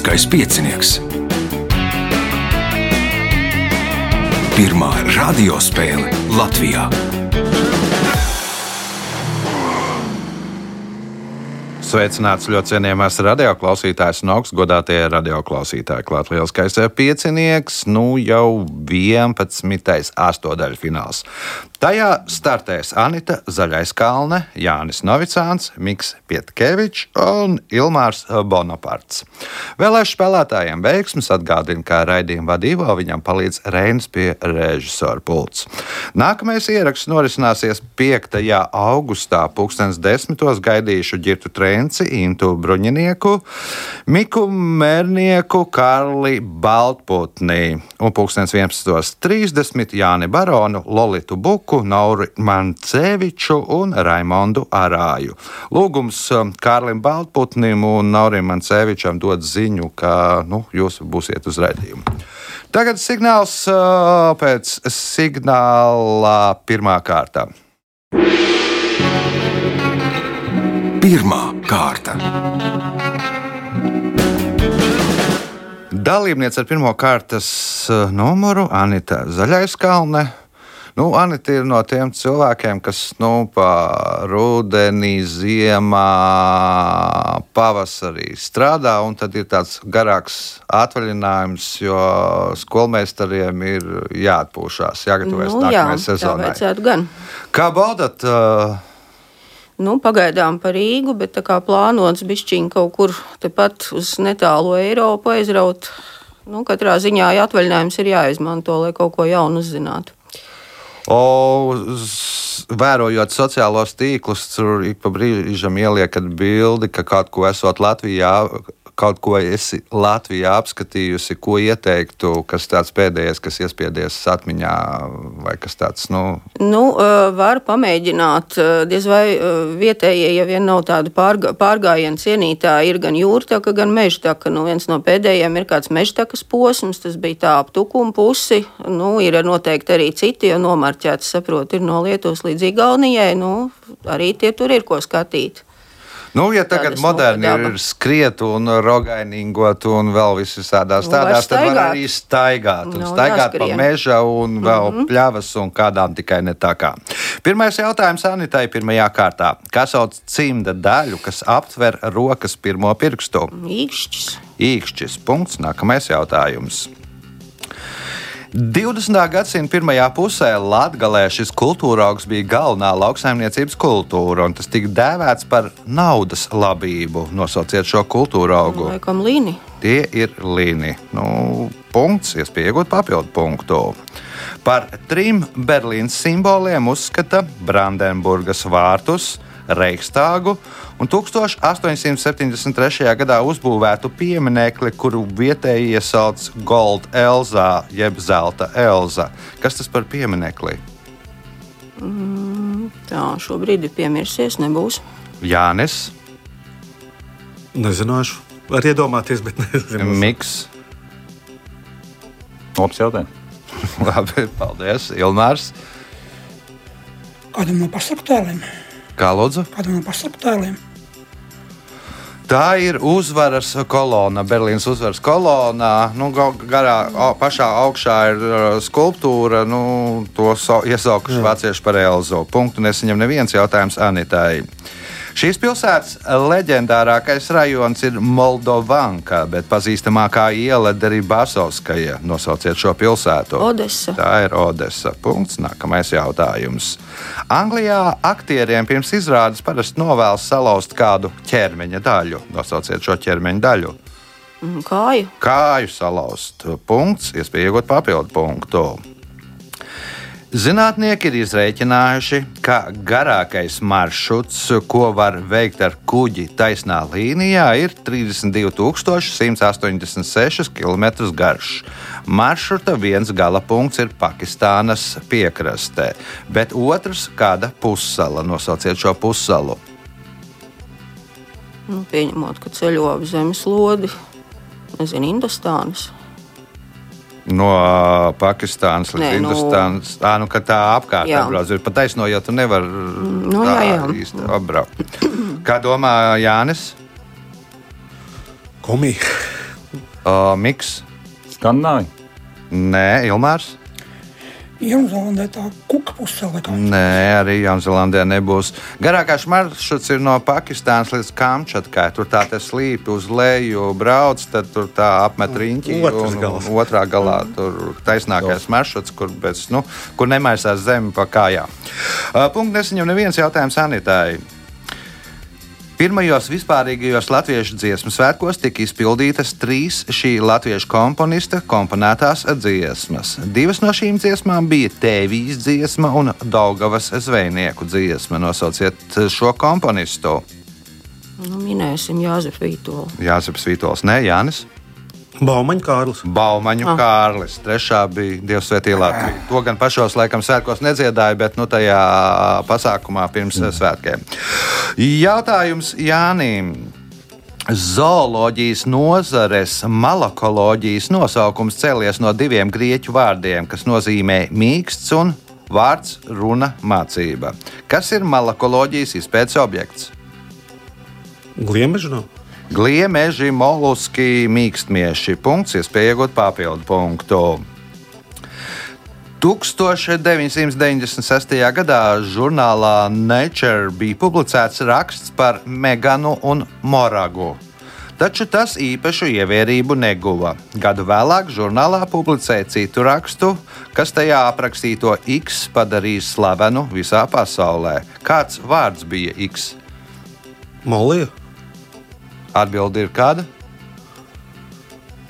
Lieliskais piecinieks. Pirmā radiospēle Latvijā. Sveicināts ļoti cienījamās radioklausītājas un augstgadātie radioklausītāji. Klāt lielskais piecinieks, nu jau 11. astotdaļfināls. Tajā startēs Anita Zaļaiskalne, Jānis Novicāns, Miks Pietkevičs un Ilmārs Bonaparts. Vēlēšu spēlētājiem veiksmus atgādina, kā raidījuma vadībā viņam palīdz Reinas pie režisora pults. Nākamais ieraksts norisināsies 5. augustā, 2010. gaidīšu Girtu Trenci, Intu Bruņinieku, Miku Mērnieku, Karli Baltputnī un 11.30 Jāni Baronu, Lolitu Buku. Luku, Nauru Manceviču un Raimondu Arāju. Lūgums um, Kārlim Baltputnim un Naurim Mancevičam dod ziņu, ka nu, jūs būsiet uz redzējumu. Tagad signāls uh, pēc signāla pirmā kārta. Pirmā kārta. Dalībniece ar pirmā kārtas uh, numuru Anita Zaļaiskalne. Nu, Anita ir no tiem cilvēkiem, kas nu, rudenī, ziemā, pavasarī strādā, un tad ir tāds garāks atvaļinājums, jo skolmeistariem ir jāatpūšas, jāgatavojas Nu, jā, nākamajai tā sezonai. Kā baudat? Uh, Nu, pagaidām par Rīgu, bet tā kā plānots bišķiņ kaut kur tepat uz netālu Eiropu aizraut. Nu, katrā ziņā atvaļinājums ir jāizmanto, lai kaut ko jaunu uzzinātu. O, vērojot sociālos tīklus, tur ik pa brīžam ieliekat bildi, ka kaut ko esot Latvijā. Kaut ko esi Latvijā apskatījusi, ko ieteiktu, kas tāds pēdējais, kas iespiedies atmiņā, vai kas tāds, nu, Nu, var pamēģināt, diez vai vietējie, ja vien nav tādi pārga, pārgājienu cienītāji, ir gan jūrtaka, gan mežtaka. Nu, viens no pēdējiem ir kāds mežtakas posms, tas bija tā ap tukuma pusi. Nu, ir noteikti arī citi, jo nomarķēts, saprot, ir no Lietuvas līdz Igaunijai. Nu, arī tie tur ir ko skatīt. Nu, ja tagad Tādas moderni ir skriet un rogainīgot un vēl visādās Nu, tādās, tad var arī staigāt. Un Nu, staigāt pa jāskrien. meža un vēl mm -hmm. pļavas un kādām tikai ne tā kā. Pirmais jautājums Anitai pirmajā kārtā. Kā sauc cimda daļu, kas aptver rokas pirmo pirkstu? Īkšķis. Īkšķis. Punkts. Nākamais jautājums. 20. gadsimta pirmajā pusē Latvijā šis kultūra augs bija galvenā lauksaimniecības kultūra, un tas tika dēvēts par naudas labību. Nosauciet šo kultūra augu. Laikam līni. Tie ir līniji. Nu, punkts, iespēja iegūt papildu punktu. Par trim Berlīnas simboliem uzskata Brandenburgas vārtus, Reichstāgu un 1873. gadā uzbūvētu pieminekli, kuru vietēji iesauc Gold Elza, jeb Zelta Elza. Kas tas par pieminekli? Tā šobrīd ir piemirsies, nebūs. Jānis, Nezināšu. Var iedomāties, bet nezinu. Miks. Labs jautājums. Labi, paldies. Ilmārs, Kādam no pasargtēliem? Kā lūdzu? Kādam no pasargtēliem? Tā ir uzvaras kolona, Berlīnas uzvaras kolonā. Nu, ga- garā, pašā augšā ir uh, skulptūra. Nu, to so, iesaukuši vācieši par Elzo. Punktu nesaņem neviens jautājums Anitai. Šīs pilsētas leģendārākais rajons ir Moldovanka, bet pazīstamākā iela ir Basovskaja. Nosauciet šo pilsētu. Odesa. Tā ir Odesa. Punkts. Nākamais jautājums. Anglijā aktieriem pirms izrādes parasti novēlas salauzt kādu ķermeņa daļu. Nosauciet šo ķermeņa daļu. Mm, Kāju. Kāju salauzt. Punkts. Iespēja iegūt papildu punktu. Zinātnieki ir izrēķinājuši, ka garākais maršruts, ko var veikt ar kuģi taisnā līnijā, ir 32,186 km garš. Maršruta viens gala punkts ir Pakistānas piekrastē, bet otrs - kāda pussala. Nosauciet šo pussalu. Nu, pieņemot, ka ceļo ap zemeslodi, nezinu, Indostānas. No Pakistānas līdz Nē, nu- Industānas. Tā nu, ka tā apkārt Jā. apbrauc. Ir pat taisno, ja tu nevari nu, tā jā, jā. īsti apbraukt. Kā domā Jānis? Komija. Uh, Miks, Skandināvi. Nē, Ilmārs. Jaunzēlandē tā kuka laikā. Nē, arī Jaunzēlandē nebūs. Garākais maršruts ir no Pakistānas līdz Kamčatkai. Tur tā te slīpi uz leju brauc, tad tur tā apmet riņķi. Otrā galā tur taisnākais maršruts, kur, bez, nu, kur nemaisās zemi pa kājām. Uh, Punkts nesaņem neviens jautājums Anitai. Pirmajos vispārīgajos latviešu dziesmu svētkos tika izpildītas trīs šī latviešu komponista komponētās dziesmas. Divas no šīm dziesmām bija Tēvijas dziesma un Daugavas zvejnieku dziesma. Nosauciet šo komponistu. Nu, minēsim Jāzepu Vītolu. Jāzeps Vītols, nē, Jānis. Baumaņa Kārlis. Baumaņu Ah. Kārlis. Trešā bija Dievs Svētī Latvija. To gan pašos laikam svētkos nedziedāja, bet nu, tajā pasākumā pirms mm. svētkiem. Jautājums Jānim. Zooloģijas nozares malakoloģijas nosaukums cēlies no diviem grieķu vārdiem, kas nozīmē mīksts un vārds runa mācība. Kas ir malakoloģijas izpētes objekts? Gliemeža nav. Gliemeži, moluski, mīkstnieši. Punkts, iespēja iegūt papildu punktu. 1996. gadā žurnālā Nature bija publicēts raksts par Meganu un Moragu. Taču tas īpašu ievērību neguva. Gadu vēlāk žurnālā publicēja citu rakstu, kas tajā aprakstīto X padarīja slavenu visā pasaulē. Kāds vārds bija X? Molija. Atbilde ir kāda?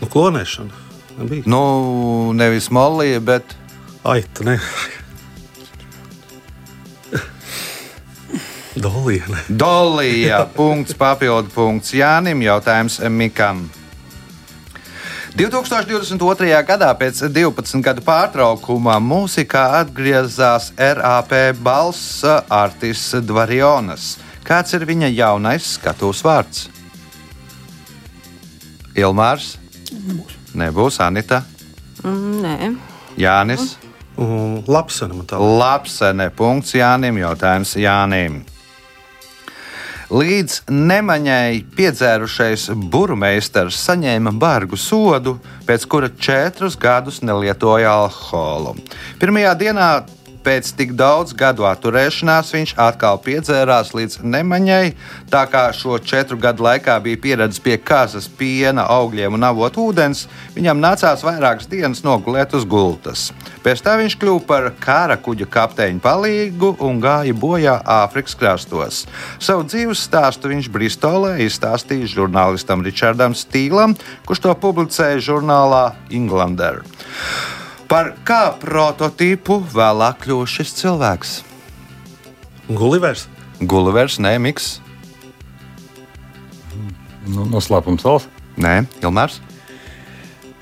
Nu, klonēšana. Nebija. Nu, nevis molija, bet Ai, tu ne. Dolija. Ne. dolija. punkts, papildu punkts Jānim. Jautājums Mikam. 2022. gadā pēc 12 gadu pārtraukuma mūzikā atgriezās RAP balss Artis Dvarjonas. Kāds ir viņa jaunais skatuves vārds? Ilmārs? Nebūs Anita, Mm, nē, Jānis. Man tā. Lapsene. Punkts Jānim. Jautājums Jānim. Līdz nemaņai piedzērušais burmeistars saņēma bargu sodu, pēc kura četrus gadus nelietoja alkoholu. Pirmajā dienā pēc tik daudz gadu atturēšanās viņš atkal piedzērās līdz nemaņai, tā kā šo četru gadu laikā bija pieredzējis pie kazas, piena, augļiem un avotu ūdens, viņam nācās vairākas dienas nogulēt uz gultas. Pēc tam viņš kļuva par kara kuģa kapteiņa palīgu un gāja bojā Āfrikas krastos. Savu dzīves stāstu viņš Bristolē izstāstīja žurnālistam Richardam Stīlam, kurš to publicēja žurnālā Englander. Par kā prototypu vēlāk kļuva šis cilvēks? Gulivers. Gulivers, nē, Miks, Nu, noslēpums valsts. nē, Ilmārs.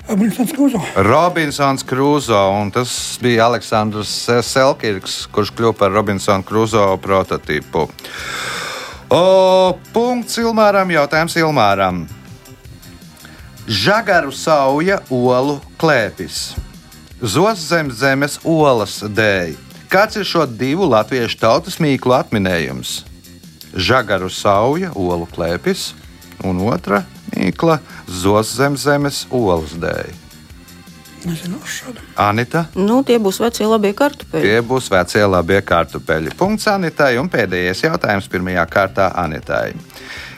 Abrinsons Kruzo. Robinsons Krūzo, un tas bija Aleksandrs Selkirks, kurš kļuva par Robinsona Krūzo prototypu. O, punkts Ilmāram, jautājums Ilmāram. Žagaru sauja olu klēpis. Zos zem zemes olas dēļ. Kāds ir šo divu latviešu tautas mīklu atminējums? Žagaru sauja, olu klēpis, un otra mīkla - zos zem zemes olas dēļ. Nezinu. Anita, nu, tie būs vecie labie kartupeļi. tie būs vecie labie kartupeļi. Punkts Anitai un pēdējais jautājums pirmajā kārtā Anitai.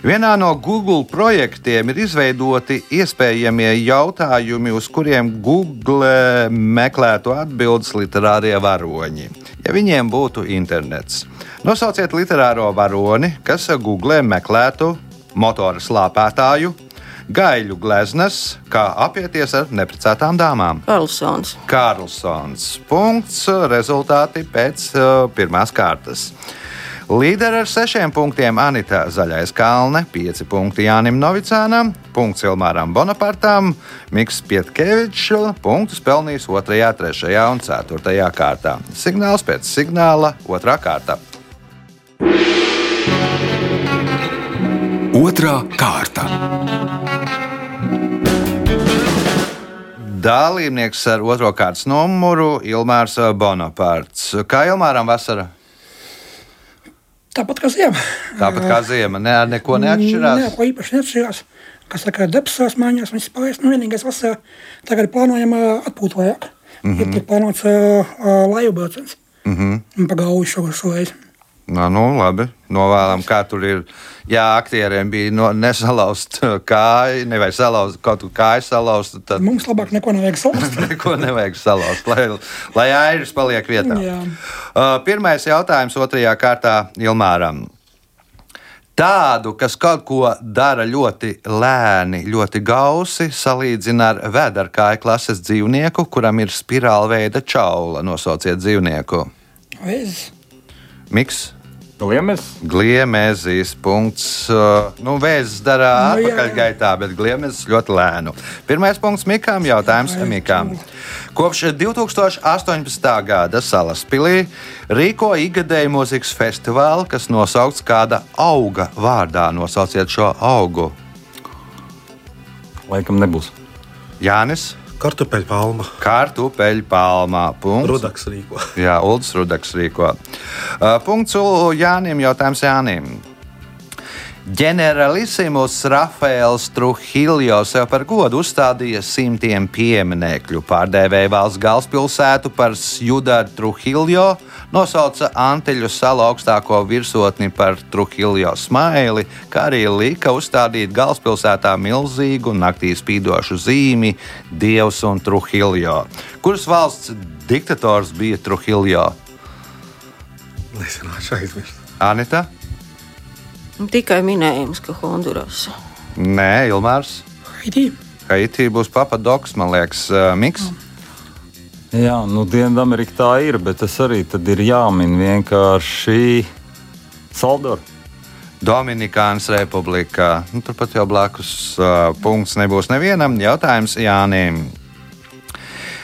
Vienā no Google projektiem ir izveidoti iespējamie jautājumi, uz kuriem Google meklētu atbildes literārie varoņi. Ja viņiem būtu internets, nosauciet literāro varoni, kas Google meklētu motora slāpētāju, gaļu gleznas, kā apieties ar neprecētām dāmām. Karlsons. Kārlsons. Punkts. Rezultāti pēc uh, pirmās kārtas. Līderi ar sešiem punktiem Anita Zaļais Kalne, pieci punkti Jānim Novicānam, punkts Ilmāram Bonapartam, Miks Pietkevičs, punktus pelnījis 2, 3 un 4 kārtā. Signāls pēc signāla, otrā kārta. Otra kārta. Dalībnieks ar otro kārtas numuru Ilmārs Bonaparts. Kā Ilmāram vasara? Tāpat kā ziema. Tāpat kā ziema, ne, ar neko neatšķirās. Nē, ko īpaši neatšķirās. kas saka, debesās mājās, un spējas. Nu, vienīgais vasarā tagad plānojam ā, atpūt vairāk. Mm -hmm. Ir plānots laju brauciens. Mm -hmm. Pagauju šo, šo. Nu, nu, labi, novēlam, kā tur ir. Jā, aktieriem bija no, nesalauzt kāju, nevis salauzt kaut kādu kāju salauzt. Tad Mums labāk neko nevajag salauzt. neko nevajag salauzt, lai, lai airis paliek vietā. Jā. Uh, pirmais jautājums otrajā kārtā Ilmāram. Tādu, kas kaut ko dara ļoti lēni, ļoti gausi, salīdzina ar vēdarkāju klases dzīvnieku, kuram ir spirāla veida čaula. Nosauciet dzīvnieku. Vēzis. Miks? Liemes, Gliemezijas punkts. Uh, nu, Vēzis dara Nu, jā, jā. atpakaļgaitā, bet gliemezis ļoti lēnu. Pirmais punkts Mikām. Jautājums Ai, Mikām. Kopš 2018. gada Salaspilī rīko ikgadēju mūzikas festivālu, kas nosaukts kāda auga vārdā. Nosauciet šo augu. laikam nebūs. Jānis, Kartupeļu palma. Kartupeļu palmā. Punkts. Rudaks rīko. Jā, Ulrichs Rudaks rīko. Uh, punkts Jānim. Jautājums Jānim. Ģenerālisimus Rafaels Trujillo sev par godu uzstādīja simtiem pieminekļu. Pārdēvēja valsts galvaspilsētu par Sjudaru Trujillo, nosauca Anteļu salu augstāko virsotni par Trujillo smaili, kā arī lika uzstādīt galvaspilsētā milzīgu naktī spīdošu zīmi Dievs un Trujillo. Kuras valsts diktators bija Trujillo? Nezināšu aizmirst. Anita? Tikai minējums, ka Honduras. Nē, Ilmārs. Haitī. Haitī būs papadoks, man liekas, uh, miks. Jā, nu Dienvidamerika tā ir, bet tas arī tad ir jāmin vienkārši Salvador. Dominikānas republikā. Nu, turpat jau blakus uh, punkts nebūs nevienam. Jautājums Jānim.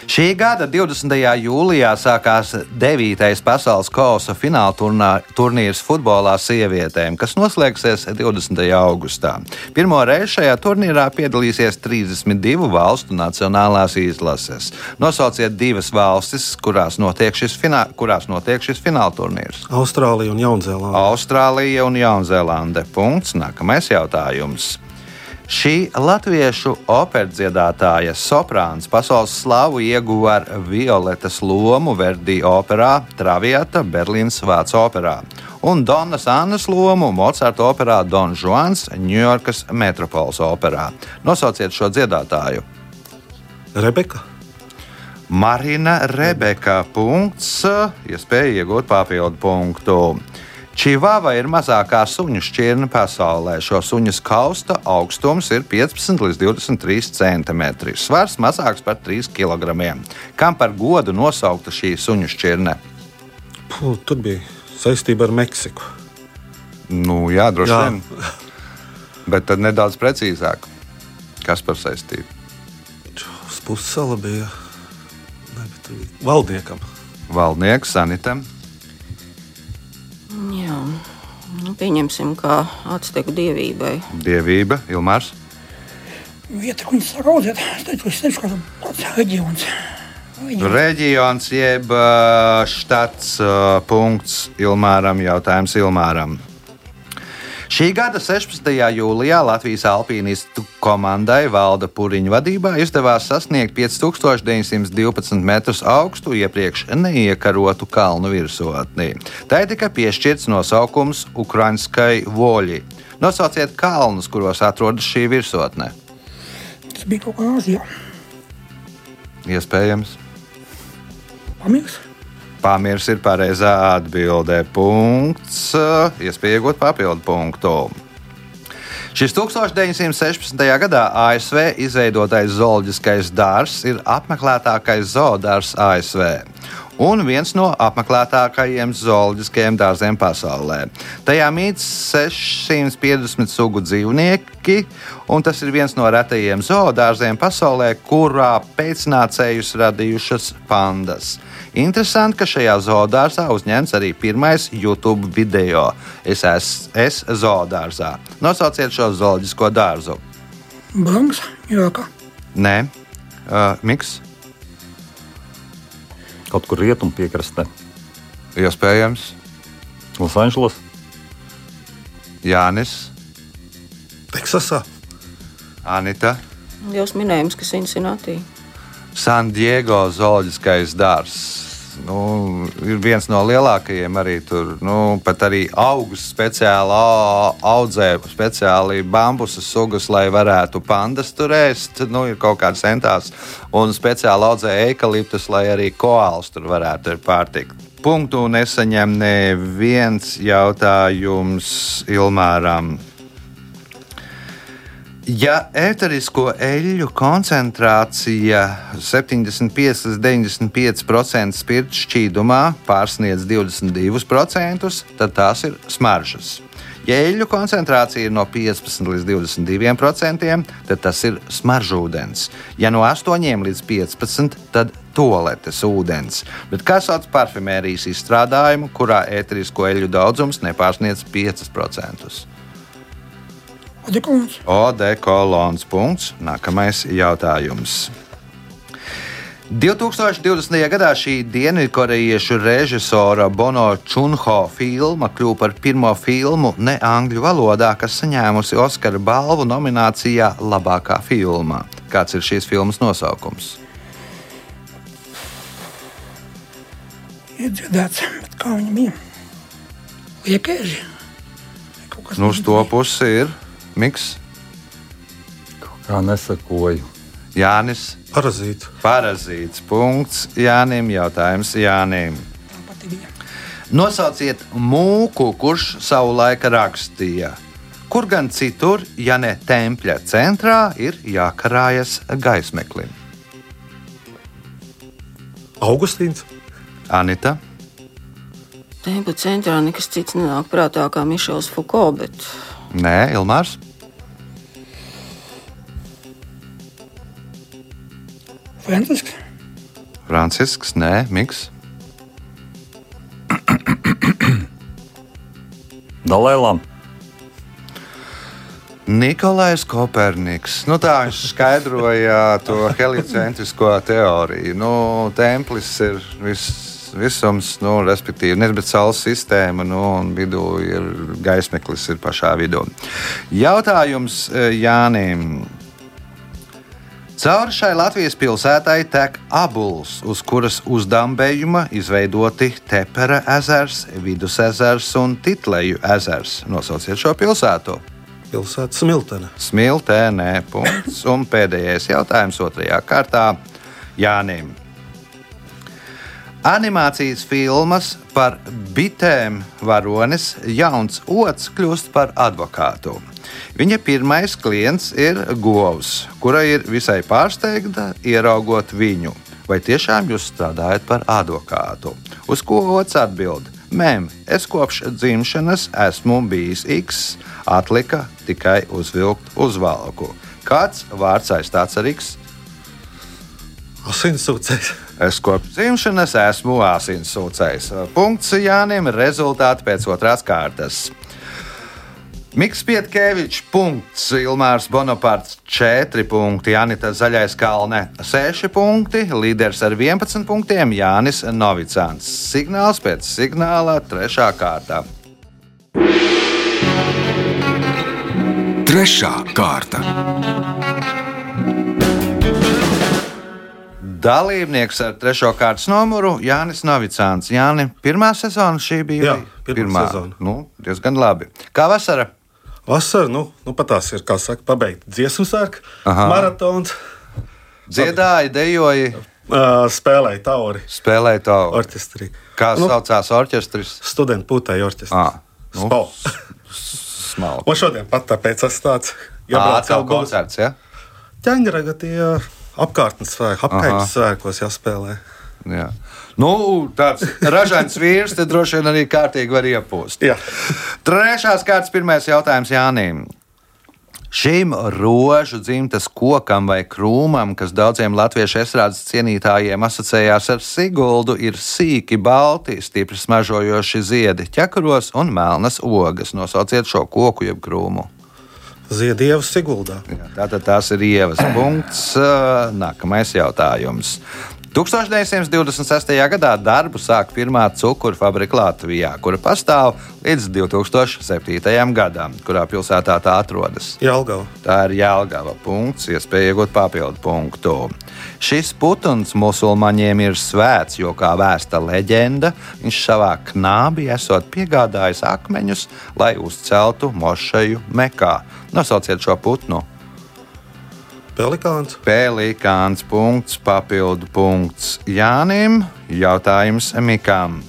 Šī gada 20. jūlijā sākās 9. pasaules kausa fināla turnā, turnīrs futbolā sievietēm, kas noslēgsies 20. augustā. Pirmo reizi šajā turnīrā piedalīsies 32 valstu nacionālās izlases. Nosauciet divas valstis, kurās notiek šis, finā, kurās notiek šis fināla turnīrs. Austrālija un Jaunzēlanda. Austrālija un Jaunzēlande. Punkts. Nākamais jautājums. Šī latviešu operdziedātāja soprāns pasaules slavu ieguva ar Violetas lomu Verdi operā, Traviata, Berlīnas Vācu operā un Donas Annas lomu Mocarta operā Don Juans, Ņujorkas metropoles operā. Nosauciet šo dziedātāju. Rebeka. Marina Rebeka. Punkts. Iespēja iegūt papildu punktu. Čivava ir mazākā suņu šķirne pasaulē. Šo suņu kausta augstums ir 15 līdz 23 cm. Svars mazāks par 3 kg. Kam par godu nosaukta šī suņu šķirne? Puh, tur bija saistība ar Meksiku. Nu, jā, droši Jā. vien. Bet tad nedaudz precīzāk. Kas par saistību? Pussala bija. Ne, bija valdniekam. Valdnieks, sanitam. Jā. Nu, pieņemsim, kā atsteku dievībai. Dievība, Ilmārs. Vieta, kur viņas saka, audzēt, es teicu, es teicu, ka tāds reģions. Reģions. Jeb ā, štats ā, punkts Ilmāram. Jautājums Ilmāram. Šī gada 16. jūlijā Latvijas alpīnistu komandai Valda Pūriņa vadībā izdevās sasniegt 5912 metrus augstu iepriekš neiekarotu kalnu virsotni. Tai tika piešķirts nosaukums Ukraiņskai voļi. Nosauciet kalnus, kuros atrodas šī virsotne. Tas bija kaut kā Āzijā. Iespējams. Pamirs. Pamirs ir pareizā atbildē. Punkts. Iespēja iegūt papildu punktu. Šis 1916. gadā ASV izveidotais zooloģiskais dārzs ir apmeklētākais zoodārs ASV un viens no apmeklētākajiem zooloģiskajiem dārziem pasaulē. Tajā mīt 650 sugu dzīvnieki, un tas ir viens no retajiem zoodārziem pasaulē, kurā pēcnācējus radījušas pandas. Interesanti, ka šajā zoodārzā uzņemts arī pirmais YouTube video. Es esmu es zoodārzā. Nosauciet šo zooloģisko dārzu. Banks, Jūrākā. Nē, uh, Miks, Kaut kur rietumu piekrastē. iespējams, Losandželos. Jānis. Teksasā. Anita. Jūs minējums, ka Cincinnati. San Diego zooloģiskais dārzs. Nu, ir viens no lielākajiem arī tur. Nu, pat arī augus speciāli au- audzē speciāli bambusu sugas, lai varētu pandas tur ēst. Nu, ir kaut kāds centās. Un speciāli audzē eikaliptus, lai arī koāls tur varētu pārtikt. Punktu nesaņem neviens jautājums Ilmāram. Ja ēterisko eļļu koncentrācija 75 līdz 95% spirta šķīdumā pārsniedz 22%, tad tās ir smaržas. Ja eļļu koncentrācija ir no 15 līdz 22%, tad tas ir smaržūdens. Ja no 8 līdz 15, tad toaletes ūdens. Bet kā sauc parfimērijas izstrādājumu, kurā ēterisko eļļu daudzums nepārsniedz 5%? Odekolons. Odekolons. Punkts. Nākamais jautājums. 2020. gadā šī dienvidkorejiešu režisora Bono Čunho filma kļuva par pirmo filmu ne angļu valodā, kas saņēmusi Oskara balvu nominācijā Labākā filmā. Kāds ir šīs filmas nosaukums? Iedzirdēts, bet kā viņam bija? Liekēži. Nu, uz to pusi ir Miks, Kā nesakoju. Jānis, Parazīts. Parazīts. Punkts Jānim. Jautājums Jānim. Nosauciet mūku, kurš savulaik rakstīja. Kur gan citur, ja ne tempļa centrā, ir jākarājas gaismeklim? Augustīns. Anita, Tempa centrā nekas cits nenāk prātā kā Mišels Fuko, bet Nē, Ilmārs, Francisks. Francisks, Nē, Miks, Dalēlam. Nikolais Koperniks. Nu, tā viņš skaidroja to heliocentrisko teoriju. Nu, templis ir viss. Visums, nu, respektīvi, nevis saules sistēma, nu, un vidū ir gaismeklis, ir pašā vidū. Jautājums eh, Jānim. Cauri šai Latvijas pilsētai tek abuls, uz kuras uzdambējuma izveidoti Tepera ezers, Vidus ezers un Titleju ezers. Nosauciet šo pilsētu. Pilsētas Smiltene. Smiltenē. Punkts. Un pēdējais jautājums otrajā kārtā Jānim. Animācijas filmas par bitēm varonis Jauns Ots kļūst par advokātu. Viņa pirmais klients ir govs, kura ir visai pārsteigta ieraugot viņu. Vai tiešām jūs strādājat par advokātu? Uz ko Ots atbild? Mēm, es kopš dzimšanas esmu bijis X, atlika tikai uzvilkt uzvalku. Kāds vārds aizstāts ar X? Asinsūcējs. Es kopš dzimšanas esmu asinsūcējs. Punkts Jānim, rezultāti pēc otrās kārtas. Mikls Pietkevičs, punkts, Ilmārs Bonaparts, 4 punkti, Janita Zaļais Kalne, 6 punkti, līderis ar 11 punktiem Jānis Novicāns. Signāls pēc signāla, 3. kārta. Trešā kārta. Dalībnieks ar trešo kārtas numuru Jānis Novicāns. Jāni, pirmā sezona šī bija? Jā, pirmā sezona. Nu, diezgan labi. Kā vasara? Vasarā, nu, nu pat tās ir, kā saka, pabeigta dziesmu sērka, Aha. maratons, Dziedāja, dejoja, uh, spēlēja tauri spēlēja to. orķestrī. Kā Nu. saucās orķestris? Studentu putekļu orķestris. Ah, nu. Smalki. Un šodien pat tāpēc es tāds Jā, jābrauc jau koncerts, ja? ķēngaraga tie apkārtnes svēki, Aha. apkārtnes svēkos jāspēlē. Jā. Nu, tāds ražains vīrs, te droši vien arī kārtīgi var iepūst. Jā. Trešās kārtas pirmais jautājums Jānim. Šim rožu dzimtas kokam vai krūmam, kas daudziem latviešu estrādes cienītājiem asociējās ar Siguldu, ir sīki, balti, stipri smaržojoši ziedi, ķekaros un melnas ogas. Nosauciet šo koku jeb krūmu. Ziedievas Siguldā. Jā, Tātad tās ir ievas punkts. Nākamais jautājums. 1926. gadā darbu sāk pirmā cukuru fabrika Latvijā, kura pastāv līdz 2007. gadam, kurā pilsētā tā atrodas. Jālgava. Tā ir Jālgava punkts, iespēja iegūt papildu punktu. Šis putuns musulmaņiem ir svēts, jo, kā vēsta leģenda, viņš savā knābī esot piegādājis akmeņus, lai uzceltu mošeju Mekā. Nosauciet šo putnu! Pelikāns. Pelikāns punkts, papildu punkts Jānim. Jautājums Mikam.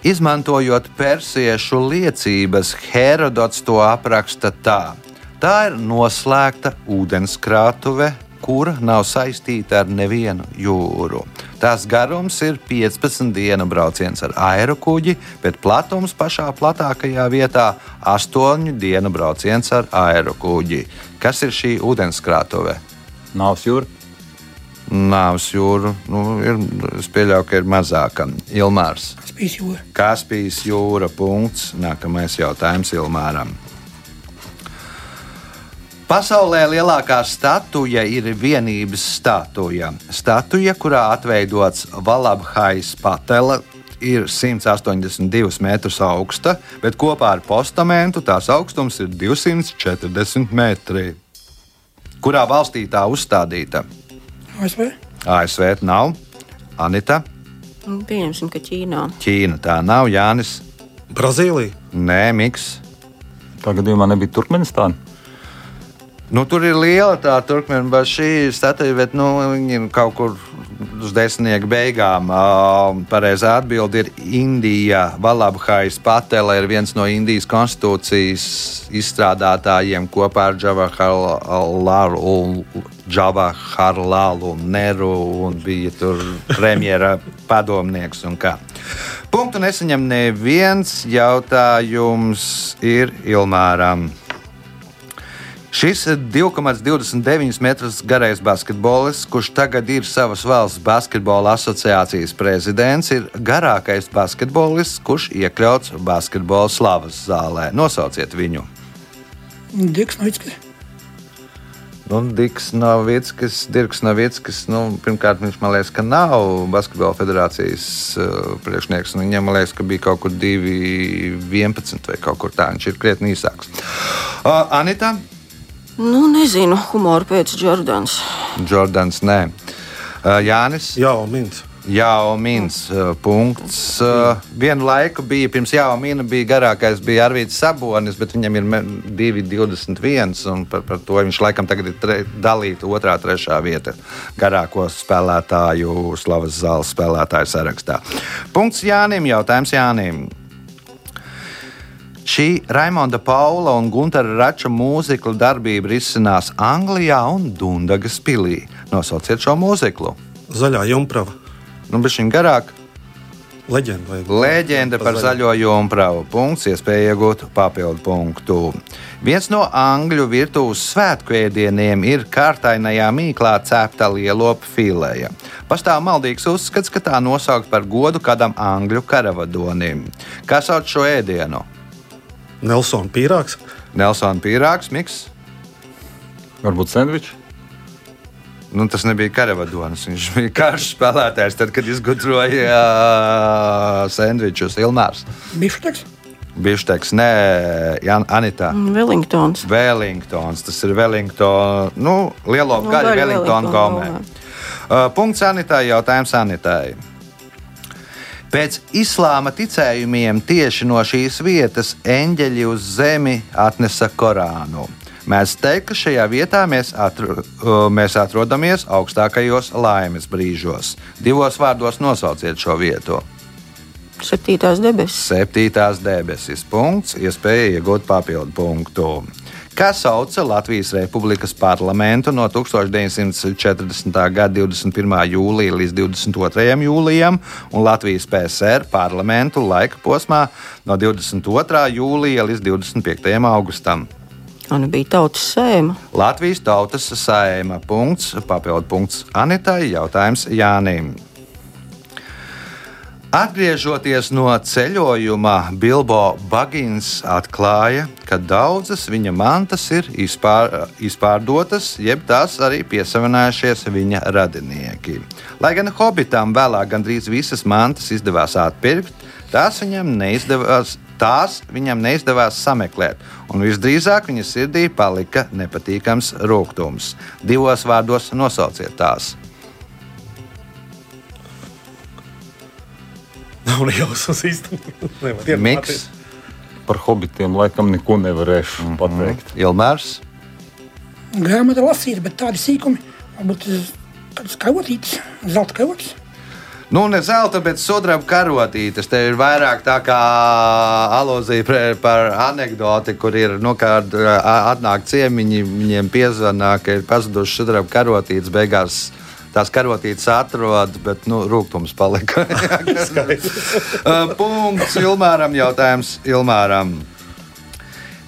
Izmantojot persiešu liecības, Herodots to apraksta tā. Tā ir noslēgta ūdenskrātuve, kura nav saistīta ar nevienu jūru. Tās garums ir 15 dienu brauciens ar aerokuģi, bet platums pašā platākajā vietā - 8 dienu brauciens ar aerokuģi. Kas ir šī ūdenskrātuve? Nāves jūra. Nāves jūra nu, ir, es pieļauju, ka ir mazāka. Ilmārs. Kaspijas jūra. Kaspijas jūra. Punkts. Nākamais jautājums Ilmāram. Pasaulē lielākā statuja ir vienības statuja. Statuja, kurā atveidots Valabhais patela, ir 182 metrus augsta, bet kopā ar postamentu tās augstums ir 240 metri. Kurā valstī tā uzstādīta? ASV. ASV nav. Anita, Nu, Pieņemsim, ka Ķīnā. Ķīna tā nav. Jānis, Brazīlija. Nē, Miks. Tā gadījumā nebija Turkmenistāna. Nu, tur ir liela tā turkmēnība, šī statūja, bet nu, viņi ir kaut kur uz desmitnieku beigām. Uh, pareizā atbilde ir Indija. Valabhais Patela ir viens no Indijas konstitūcijas izstrādātājiem kopā ar Džavaharlalu, Džavaharlalu Neru un bija tur premjera padomnieks un kā. Punktu nesaņem neviens jautājums ir Ilmāram. Šis 2,29 metrus garais basketbolists, kurš tagad ir savas valsts basketbola asociācijas prezidents, ir garākais basketbolists, kurš iekļauts basketbola slavas zālē. Nosauciet viņu! Diks Novickis. Nu, Diks Novickis, Dirks Novickis, nu, pirmkārt, viņš man liekas, ka nav Basketbola federācijas uh, priekšnieks. nu, Viņam liekas, ka bija kaut kur 2,11 vai kaut kur tā. Viņš ir krietni īsāks. Uh, Anita, Nu, nezinu, humoru pēc Jordānas. Jordans, nē. Uh, Jānis. Jā, Mins. Jā, Mīns. Punkts. Uh, vienu laiku bija, pirms Jā, Mīna bija garākais, bija Arvīts Sabonis, bet viņam ir me- 2,21. un Par, par to viņš laikam tagad ir tre, dalīta otrā, trešā vieta garāko spēlētāju, slavas zāles spēlētāju sarakstā. Punkts Jānim. Jautājums Jānim. Šī Raimonda Paula un Gunara Rača mūzikla darbība risinās Anglijā un Dundagas pilī. Nosauciet šo mūziklu. Zaļā jumprava. Nu, bet šim garāk Leģenda. Leģenda par zaļo jumpravu. Punkts, iespēja iegūt papildu punktu. Viens no angļu virtuves svētku ēdieniem ir kārtainajā mīklā cepta lielopa filēja. Pastāv maldīgs uzskats, ka tā nosaukt par godu kādam angļu karavadonim. Kā sauc šo ēdienu? Nelsona pīrāgs. Nelsona pīrāgs, miks. Varbūt sandvičs. Nu, tas nebija karavadonis. Viņš bija karš spēlētājs, tad, kad izgudroja uh, sandvičus Ilmārs. Bišteks. Bišteks, nē, Jan, Anita. Wellingtons. Wellingtons. Tas ir Wellingtons, nu, lielo Nu, gaļu gomē. gomē. Uh, punkts Anitai, jautājums Anitai. Pēc islāma ticējumiem tieši no šīs vietas eņģeļi uz zemi atnesa Korānu. Mēs teiktu, ka šajā vietā mēs, atro, uh, mēs atrodamies augstākajos laimes brīžos. Divos vārdos nosauciet šo vietu. Septītās debesis. Septītās debesis punkts, iespēja iegūt papildu punktu. Kā sauca Latvijas Republikas parlamentu no 1940. gada 21. jūlija līdz 22. jūlijam un Latvijas PSR parlamentu laika posmā no 22. jūlija līdz 25. augustam? Un bija tautas sēma. Latvijas tautas saima punkts, papildu punkts Anitai, jautājums Jānim. Atgriežoties no ceļojuma, Bilbo Bagins atklāja, ka daudzas viņa mantas ir izpār, izpārdotas, jeb tās arī piesavinājušies viņa radinieki. Lai gan Hobbitam vēlāk gandrīz visas mantas izdevās atpirkt, tās viņam neizdevās. Tās viņam neizdevās sameklēt, un visdrīzāk viņa sirdī palika nepatīkams rūkums. Divos vārdos nosauciet tās. Nav ne jausmas īstenībā. Miks, Par hobitiem laikam neko nevarēšu mm -hmm. pateikt. Ilmārs, Grāmata lasīta, bet tādi sīkumi, varbūt kāds karotītis, zelta karotītis. Nu, ne zelta, bet sudraba karotītes. Te ir vairāk tā kā alūzija pre- par anekdoti, kur ir nu, ā, atnāk ciemiņi, viņiem piezvanā, ka ir pazudušas sudraba karotītes. Beigās tās karotītes atrod, bet nu, rūkums palika. Punkts Ilmāram. Jautājums Ilmāram.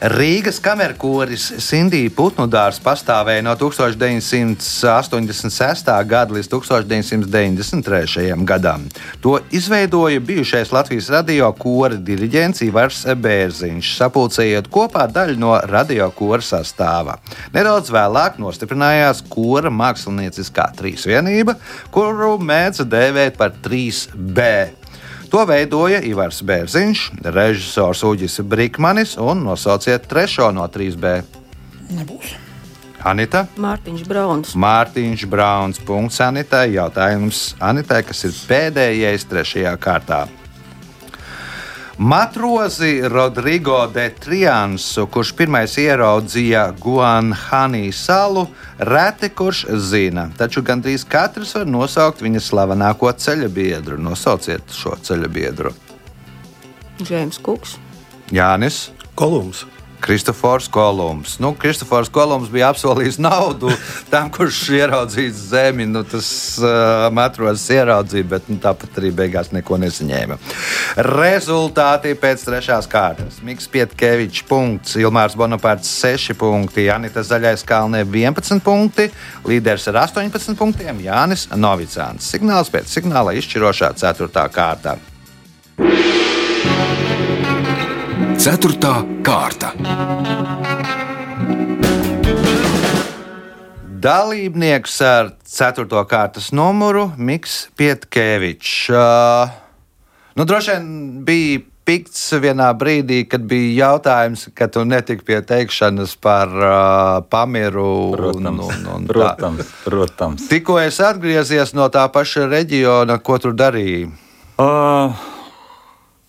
Rīgas kamerkoris Sindija Putnudārs pastāvēja no 1986. gada līdz 1993. gadam. To izveidoja bijušais Latvijas radio kora diriģents Ivars Bērziņš, sapulcējot kopā daļu no radio kora sastāva. Nedaudz vēlāk nostiprinājās kora mākslinieckā trīsvienība, kuru mēdza dēvēt par 3B. To veidoja Ivars Bērziņš, režisors Uģis Brīsmanis un nosauciet trešo no 3B. Nebūs. Anita, Mārtiņš Brauns. Mārtiņš Brauns. Punkts Anitai. Jautājums Anitai, kas ir pēdējais trešajā kārtā. Matrozi Rodrigo de Triansu, kurš pirmais ieraudzīja Guanhani salu, reti kurš zina, taču gandrīz katrs var nosaukt viņa slavenāko ceļa biedru. Nosauciet šo ceļa biedru. Džeims Kuks. Jānis. Kolums. Kristofors Kolumbs. Nu, Kristofors Kolumbs bija apsolījis naudu tam, kurš ieraudzīs zemi. Nu, tas uh, matros ieraudzīja, bet nu, tāpat arī beigās neko nesaņēma. Rezultāti pēc trešās kārtas. Mikls Pietkevičs, punkts, Ilmārs Bonapārts 6 punkti, Janita Zaļais Kalnē 11 punkti, līderis ar 18 punktiem Jānis Novicāns. Signāls pēc signāla izšķirošā 4. kārta. Ceturtā kārta. Dalībnieks ar 4. kārtas numuru Mikls Pietkevičs. Uh, nu, droši vien bija pikts vienā brīdī, kad bija jautājums, ka tu netiki pie teikšanas par uh, pamiru. Protams, un, un, un tā. protams, protams. Tikko es atgriezies no tā paša reģiona, ko tur darīji. Uh,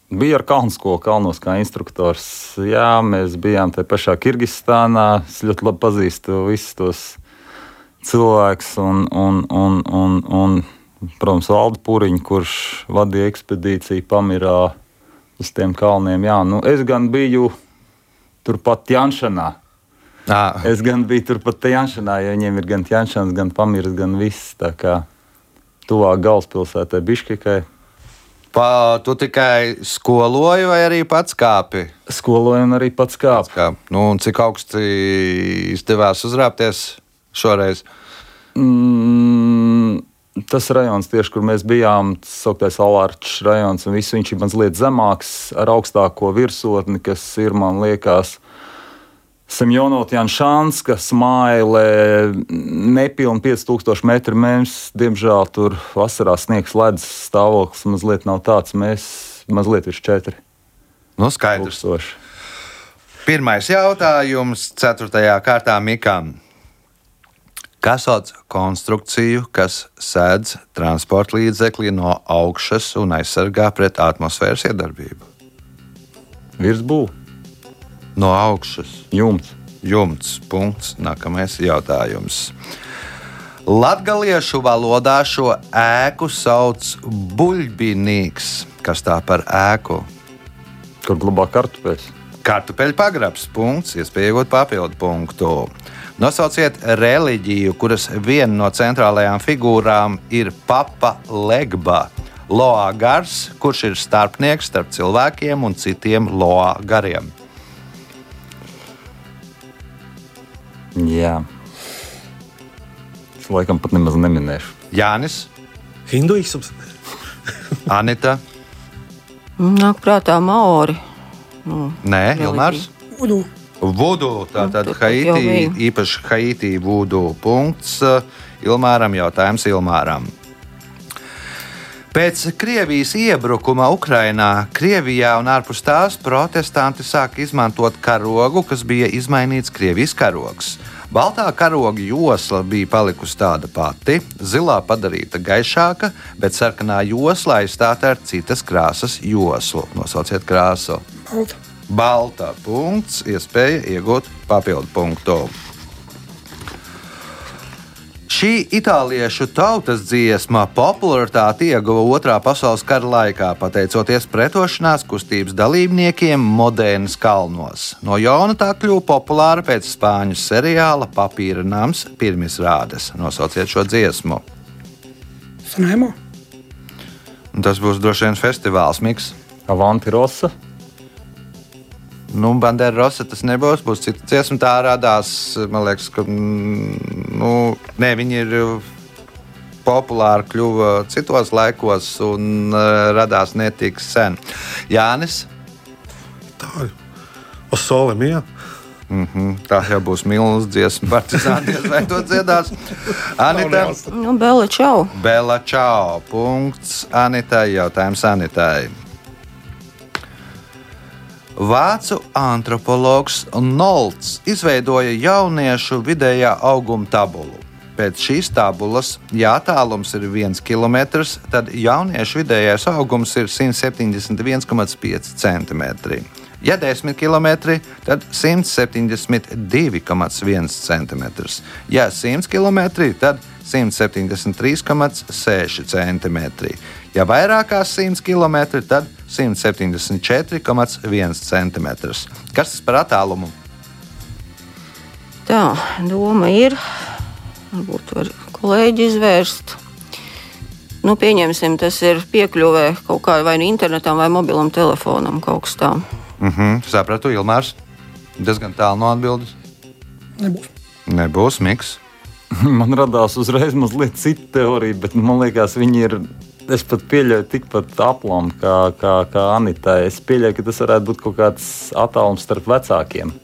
bija ar Kalnskolu, Kalnos kā instruktors. Jā, mēs bijām te pašā Kirgistānā. Es ļoti labi pazīstu visus tos cilvēkus un, un, un, un, un protams, Valdu Pūriņu, kurš vadīja ekspedīciju Pamirā uz tiem kalniem. Jā, nu, es gan biju turpat Janšanā. Ah, Es gan biju turpat Janšanā, jo viņiem ir gan Janšans, gan Pamirs, gan viss. Tā kā tuvāk galvaspilsētai Biškekai. Pa, tu tikai skoloji vai arī pats kāpi? Skoloju un arī pats kāpu. Kā, nu, un cik augsti izdevās uzrāpties šoreiz? Mm, tas rajons, tieši kur mēs bijām, tas sauktais Alārčs rajons, un viss viņš ir mazliet zemāks ar augstāko virsotni, kas ir, man liekas, Semjonot Janšānska smailē nepilni 5000 metru. Mēs, diemžēl, tur vasarā sniegs ledus stāvoklis mazliet nav tāds. Mēs mazliet virs 4 Nu, skaidrs. tūkstoši. Pirmais jautājums, 4. kārtā Mikam. Kas sauc konstrukciju, kas sēdz transporta līdzekli no augšas un aizsargā pret atmosfēras iedarbību? Virsbūve, No augšas jumts. jumts. Punkts. Nākamais jautājums. Latviešu valodā šo ēku sauc buļbuļsaktas. Kas tā par ēku? Kur glabā kartupeļus? Kartupeļu pagrabs, punkts, iespēja iegūt papildu punktu. Nosauciet reliģiju, kuras viena no centrālajām figūrām ir Papa Legba. Loā gars, kurš ir starpnieks starp cilvēkiem un citiem loā gariem. Jā. Es laikam pat nemaz neminēšu. Jānis, Hinduisms. Anita, Nāk prātā Maori. Nu, Nē. Ilmārs. Udu. Vudu, tātad Nu, Haiti, īpaši Haiti vudu punkts. Ilmāram jautājums Ilmāram. Pēc Krievijas iebrukuma Ukrainā, Krievijā un ārpus tās protestanti sāka izmantot karogu, kas bija izmainīts Krievijas karogs. Baltā karoga josla bija palikusi tāda pati, zilā padarīta gaišāka, bet sarkanā josla aizstāta ar citas krāsas joslu. Nosauciet krāsu. Balta. Balta punkts, iespēja iegūt papildu punktu. Šī itāliešu tautas dziesma popularitāti ieguva Otrā pasaules kara laikā, pateicoties pretošanās kustības dalībniekiem Modēnas kalnos. No jauna tā kļuva populāra pēc spāņu seriāla Papīra nams pirmizrādes. Nosauciet šo dziesmu. Sanēmo. Tas būs droši vien festivāls miks. Avanti Rosa. Nu, Bandera Rosa tas nebūs. Būs cita dziesma. Tā radās, man liekas, ka mm, nu, ne, viņi ir populāri kļuva citos laikos un uh, radās netik sen. Jānis, Tā ir. O sole mija. mhm, tā jau būs milzīga dziesma. Partizāni vai to dziedās? Anita, Nu, Bela Čau. Bela Čau. Punkts Anitai. Jautājums Anitai. Vācu antropologs Nolts izveidoja jauniešu vidējā auguma tabulu. Pēc šīs tabulas, ja attālums ir 1 km, tad jauniešu vidējais augums ir 171,5 cm. Ja 10 km, tad 172,1 cm. Ja 100 km, tad 173,6 cm. Ja vairāk kā 100 km, tad 174,1 cm. Kas tas par attālumu? Tā doma ir, varbūt var kolēģi izvērst. Nu, pieņemsim, tas ir piekļuvē kaut kādam vai nu internetam, vai mobilam telefonam kaut kas tāds. Uh -huh, sapratu, Ilmārs. Diezgan tālu no atbildes. Nebūs. Nebūs miks. Man radās uzreiz mazliet cita teorija, bet man liekas, viņi ir. Es pat pieļauju tikpat aplamu kā, kā, kā Anita. Es pieļauju, ka tas varētu būt kaut kāds attālums starp vecākiem.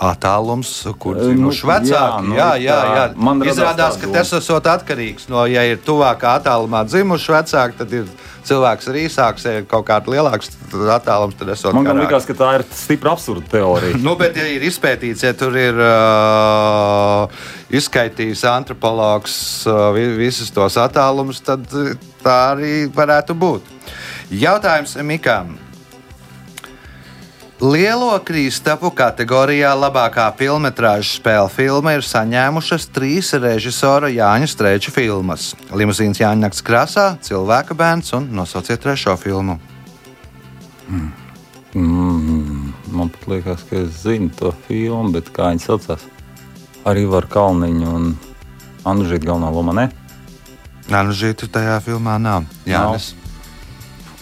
Attālums, kur Nu, dzimuši vecāki. jā, nu, jā, jā, jā. tā, man radās Izrādās, ka tas esot atkarīgs no, ja ir tuvākā attālumā dzimuši vecāki, tad ir cilvēks ar īsāks, ja ir kaut kāds lielāks attālums, tad esot Man liekas, ka tā ir stipra absurda teorija. Nu, bet, ja ir izpētīts, ja tur ir uh, izskaidrojis antropologs uh, vi- visus tos attālumus, tad tā arī varētu būt. Jautājums Mikam. Lielo krīstapu kategorijā labākā filmas spēļu filma ir saņēmušas trīs režisora Jāņa Streča filmas - Limuzīns Jāņa Nakts krāsā, Cilvēka bērns un nosauciet trešo filmu. Mm, man pat liekas, ka es zinu to filmu, bet kā viņi saucās? Arī var Kalniņu un Anžītu galvenā loma. Ne? Nē, nu žītu tajā filmā nav. Jānis.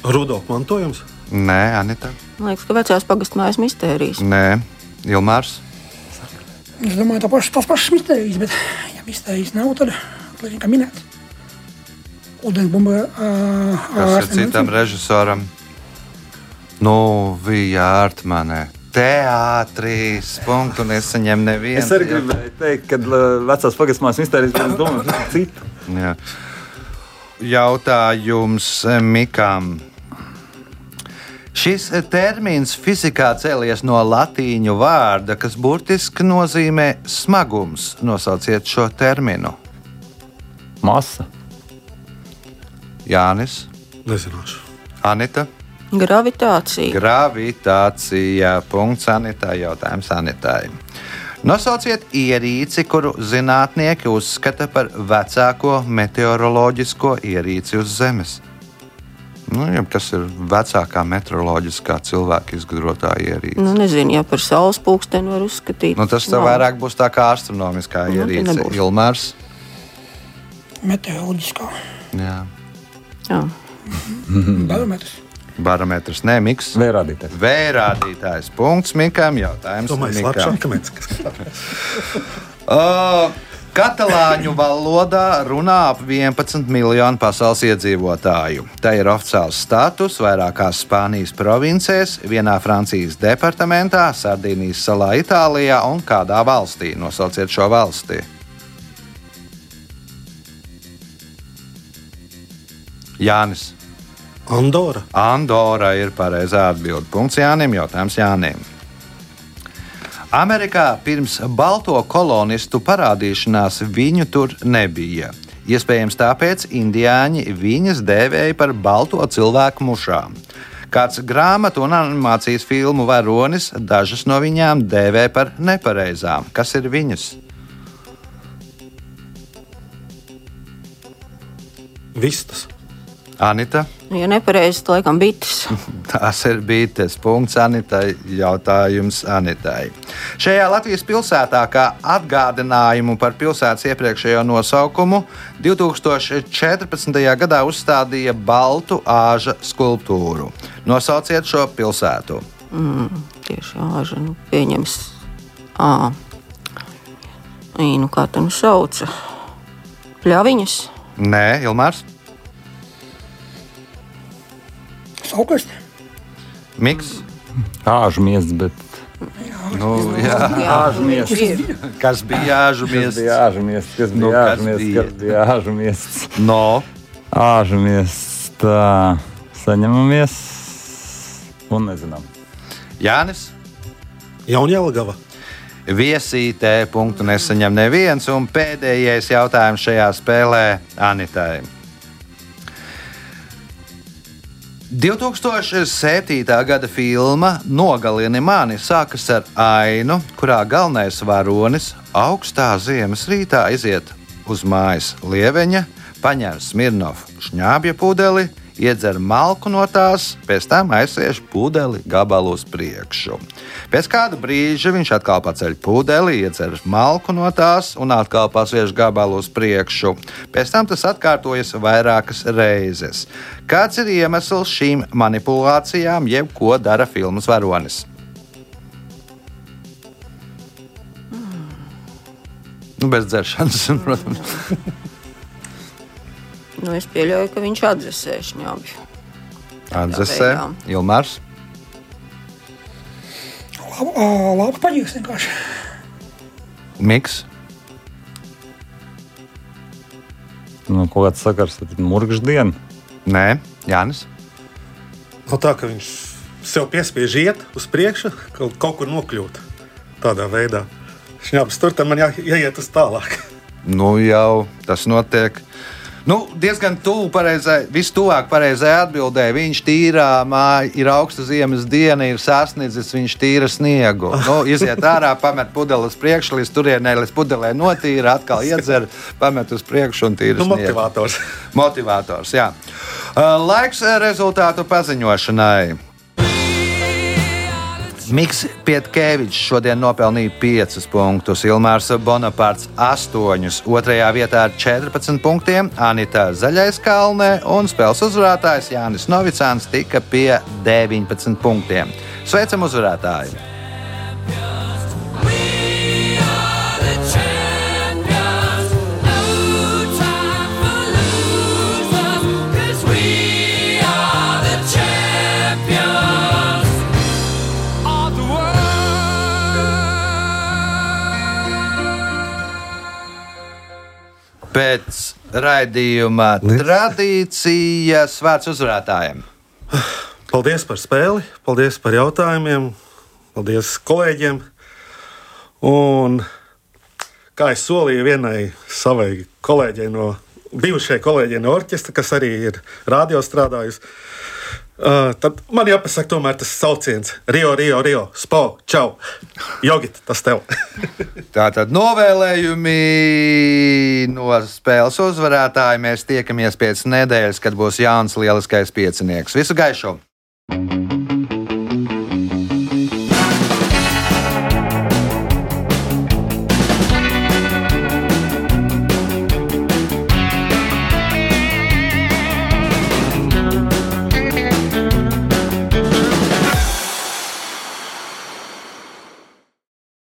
Rudolf mantojums. Nē, Anita. Man liekas, ka vecās pagastmājas mistērijas. Nē, Ilmārs. Es domāju, tā paša, tās pašas mistērijas, bet, ja mistērijas nav, tad liek, kā minēt. Ūdensbumba uh, Kas ir citam režisoram? Nu, bija ārtmanē. Teātris, punktu nesaņem nevienu. Es arī gribēju teikt, ka vecās domāju, ka tas ir citu. Jā. Jautājums eh, Mikam. Šis termins fizikā cēlies no latīņu vārda, kas burtiski nozīmē smagums. Nosauciet šo terminu. Masa. Jānis, Nezināšu. Anita. Gravitācija. Gravitācija. Punkts Anitai. Jautājums Anitai. Nosauciet ierīci, kuru zinātnieki uzskata par vecāko meteoroloģisko ierīci uz Zemes. Nu, ja kas ir vecākā meteoroloģiskā cilvēka izgudrotā ierīce? Nu, nezinu, ja par saules pulksteni var uzskatīt. Nu, tas tev vairāk būs tā kā astronomiskā Nu, ierīce. Ilmārs. Meteoroloģiskā Jā. Jā. barometrs. Barometrs nemiks. Vērādītājs. Vērādītājs punkts Mikam. Jautājums Domāju, Mikam. Uh, Katalāņu valodā runā ap 11 miljonu pasaules iedzīvotāju. Tā ir oficiāls status vairākās Spānijas provincēs, vienā Francijas departamentā, Sardīnijas salā Itālijā un kādā valstī. Nosauciet šo valsti. Jānis. Andora. Andora ir pareizā atbilde. Punkts Jānim, jautājums Jānim. Amerikā pirms balto kolonistu parādīšanās viņu tur nebija. Iespējams, tāpēc indiāņi viņas dēvēja par balto cilvēku mušām. Kāds grāmatu un animācijas filmu varonis dažas no viņām dēvē par nepareizām. Kas ir viņas? Vistas. Anita. Ja nepareizi, tad laikam bites. Tās ir bites. Punkts Anitai. Jautājums Anitai. Šajā Latvijas pilsētā, kā atgādinājumu par pilsētas iepriekšējo nosaukumu, 2014. gadā uzstādīja baltu āža skulptūru. Nosauciet šo pilsētu. Mm, tieši āža, nu, pieņems. Ā, Ī, nu kā tā nu sauca? Pļaviņas. Nē, Ilmārs. Saukast. Miks. Āžu miests, bet Nu, jā. ir. Kas bija āžu Kas bija? Kas Nu, bija kas āžu miests? bija? Kas bija āžu miests? No. Āžu miests. Tā, saņemamies un nezinām. Jānis. Jaunjēlgava. Viesītē punktu nesaņem neviens, un pēdējais jautājums šajā spēlē Anitai. 2007. gada filma Nogalini mani sākas ar ainu, kurā galvenais varonis augstā ziemas rītā iziet uz mājas lieveņa, paņem Smirnovu šņābja pudeli, iedzer malku no tās, pēc tam aizsiež pudeli gabalu uz priekšu. Pēc kāda brīža viņš atkal paceļ pudeli, iedzer malku no tās un atkal pasviež gabalu uz priekšu. Pēc tam tas atkārtojas vairākas reizes. Kāds ir iemesls šīm manipulācijām, jeb ko dara filmas varonis? Nu, bez dzeršanas, protams. Nu, es pieļauju, ka viņš atdzesē šņābju. Atdzesē, beigām. Ilmārs. Labu, labu paģīgs vienkārši. Miks. Nu, kaut kāds sakars ar murgšu dienu. Nē, Jānis. No tā, ka viņš sev piespiež iet uz priekšu, kaut, kaut kur nokļūt. Tādā veidā. Šņāps tur, tad man jā, jāiet uz tālāk. Nu, jau tas notiek. Nu, diezgan tuvu pareizai, vistuvāk pareizai atbildēji. Viņš tīrā māja, ir augsta ziemas diena, ir sasniedzis, viņš tīra sniegu. Nu, iziet ārā, pamet pudeli uz priekšu, līdz turienei, līdz pudelē notīra, atkal iedzer, pamet uz priekšu un tīra Nu, motivators. Motivators, jā. Laiks rezultātu paziņošanai. Miks Pietkevičs šodien nopelnīja 5 punktus, Ilmārs Bonaparts 8, otrajā vietā ar 14 punktiem, Anita Zaļais Kalnē un spēles uzvarētājs Jānis Novicāns tika pie 19 punktiem. Sveicam uzvarētāju! Pēc raidījuma tradīcijas vārds uzvarētājiem. Paldies par spēli, paldies par jautājumiem, paldies kolēģiem. Un, kā es solīju vienai savai kolēģei no bijušajai kolēģei no orķestra, kas arī ir radio strādājusi, uh, tad man jāpasaka tomēr tas sauciens Rio, Rio, Rio, Spo, Čau! Jogit, tas tev! Tātad novēlējumi no spēles uzvarētāja. Mēs tiekamies pēc nedēļas, kad būs jauns lieliskais piecinieks. Visu gaišu!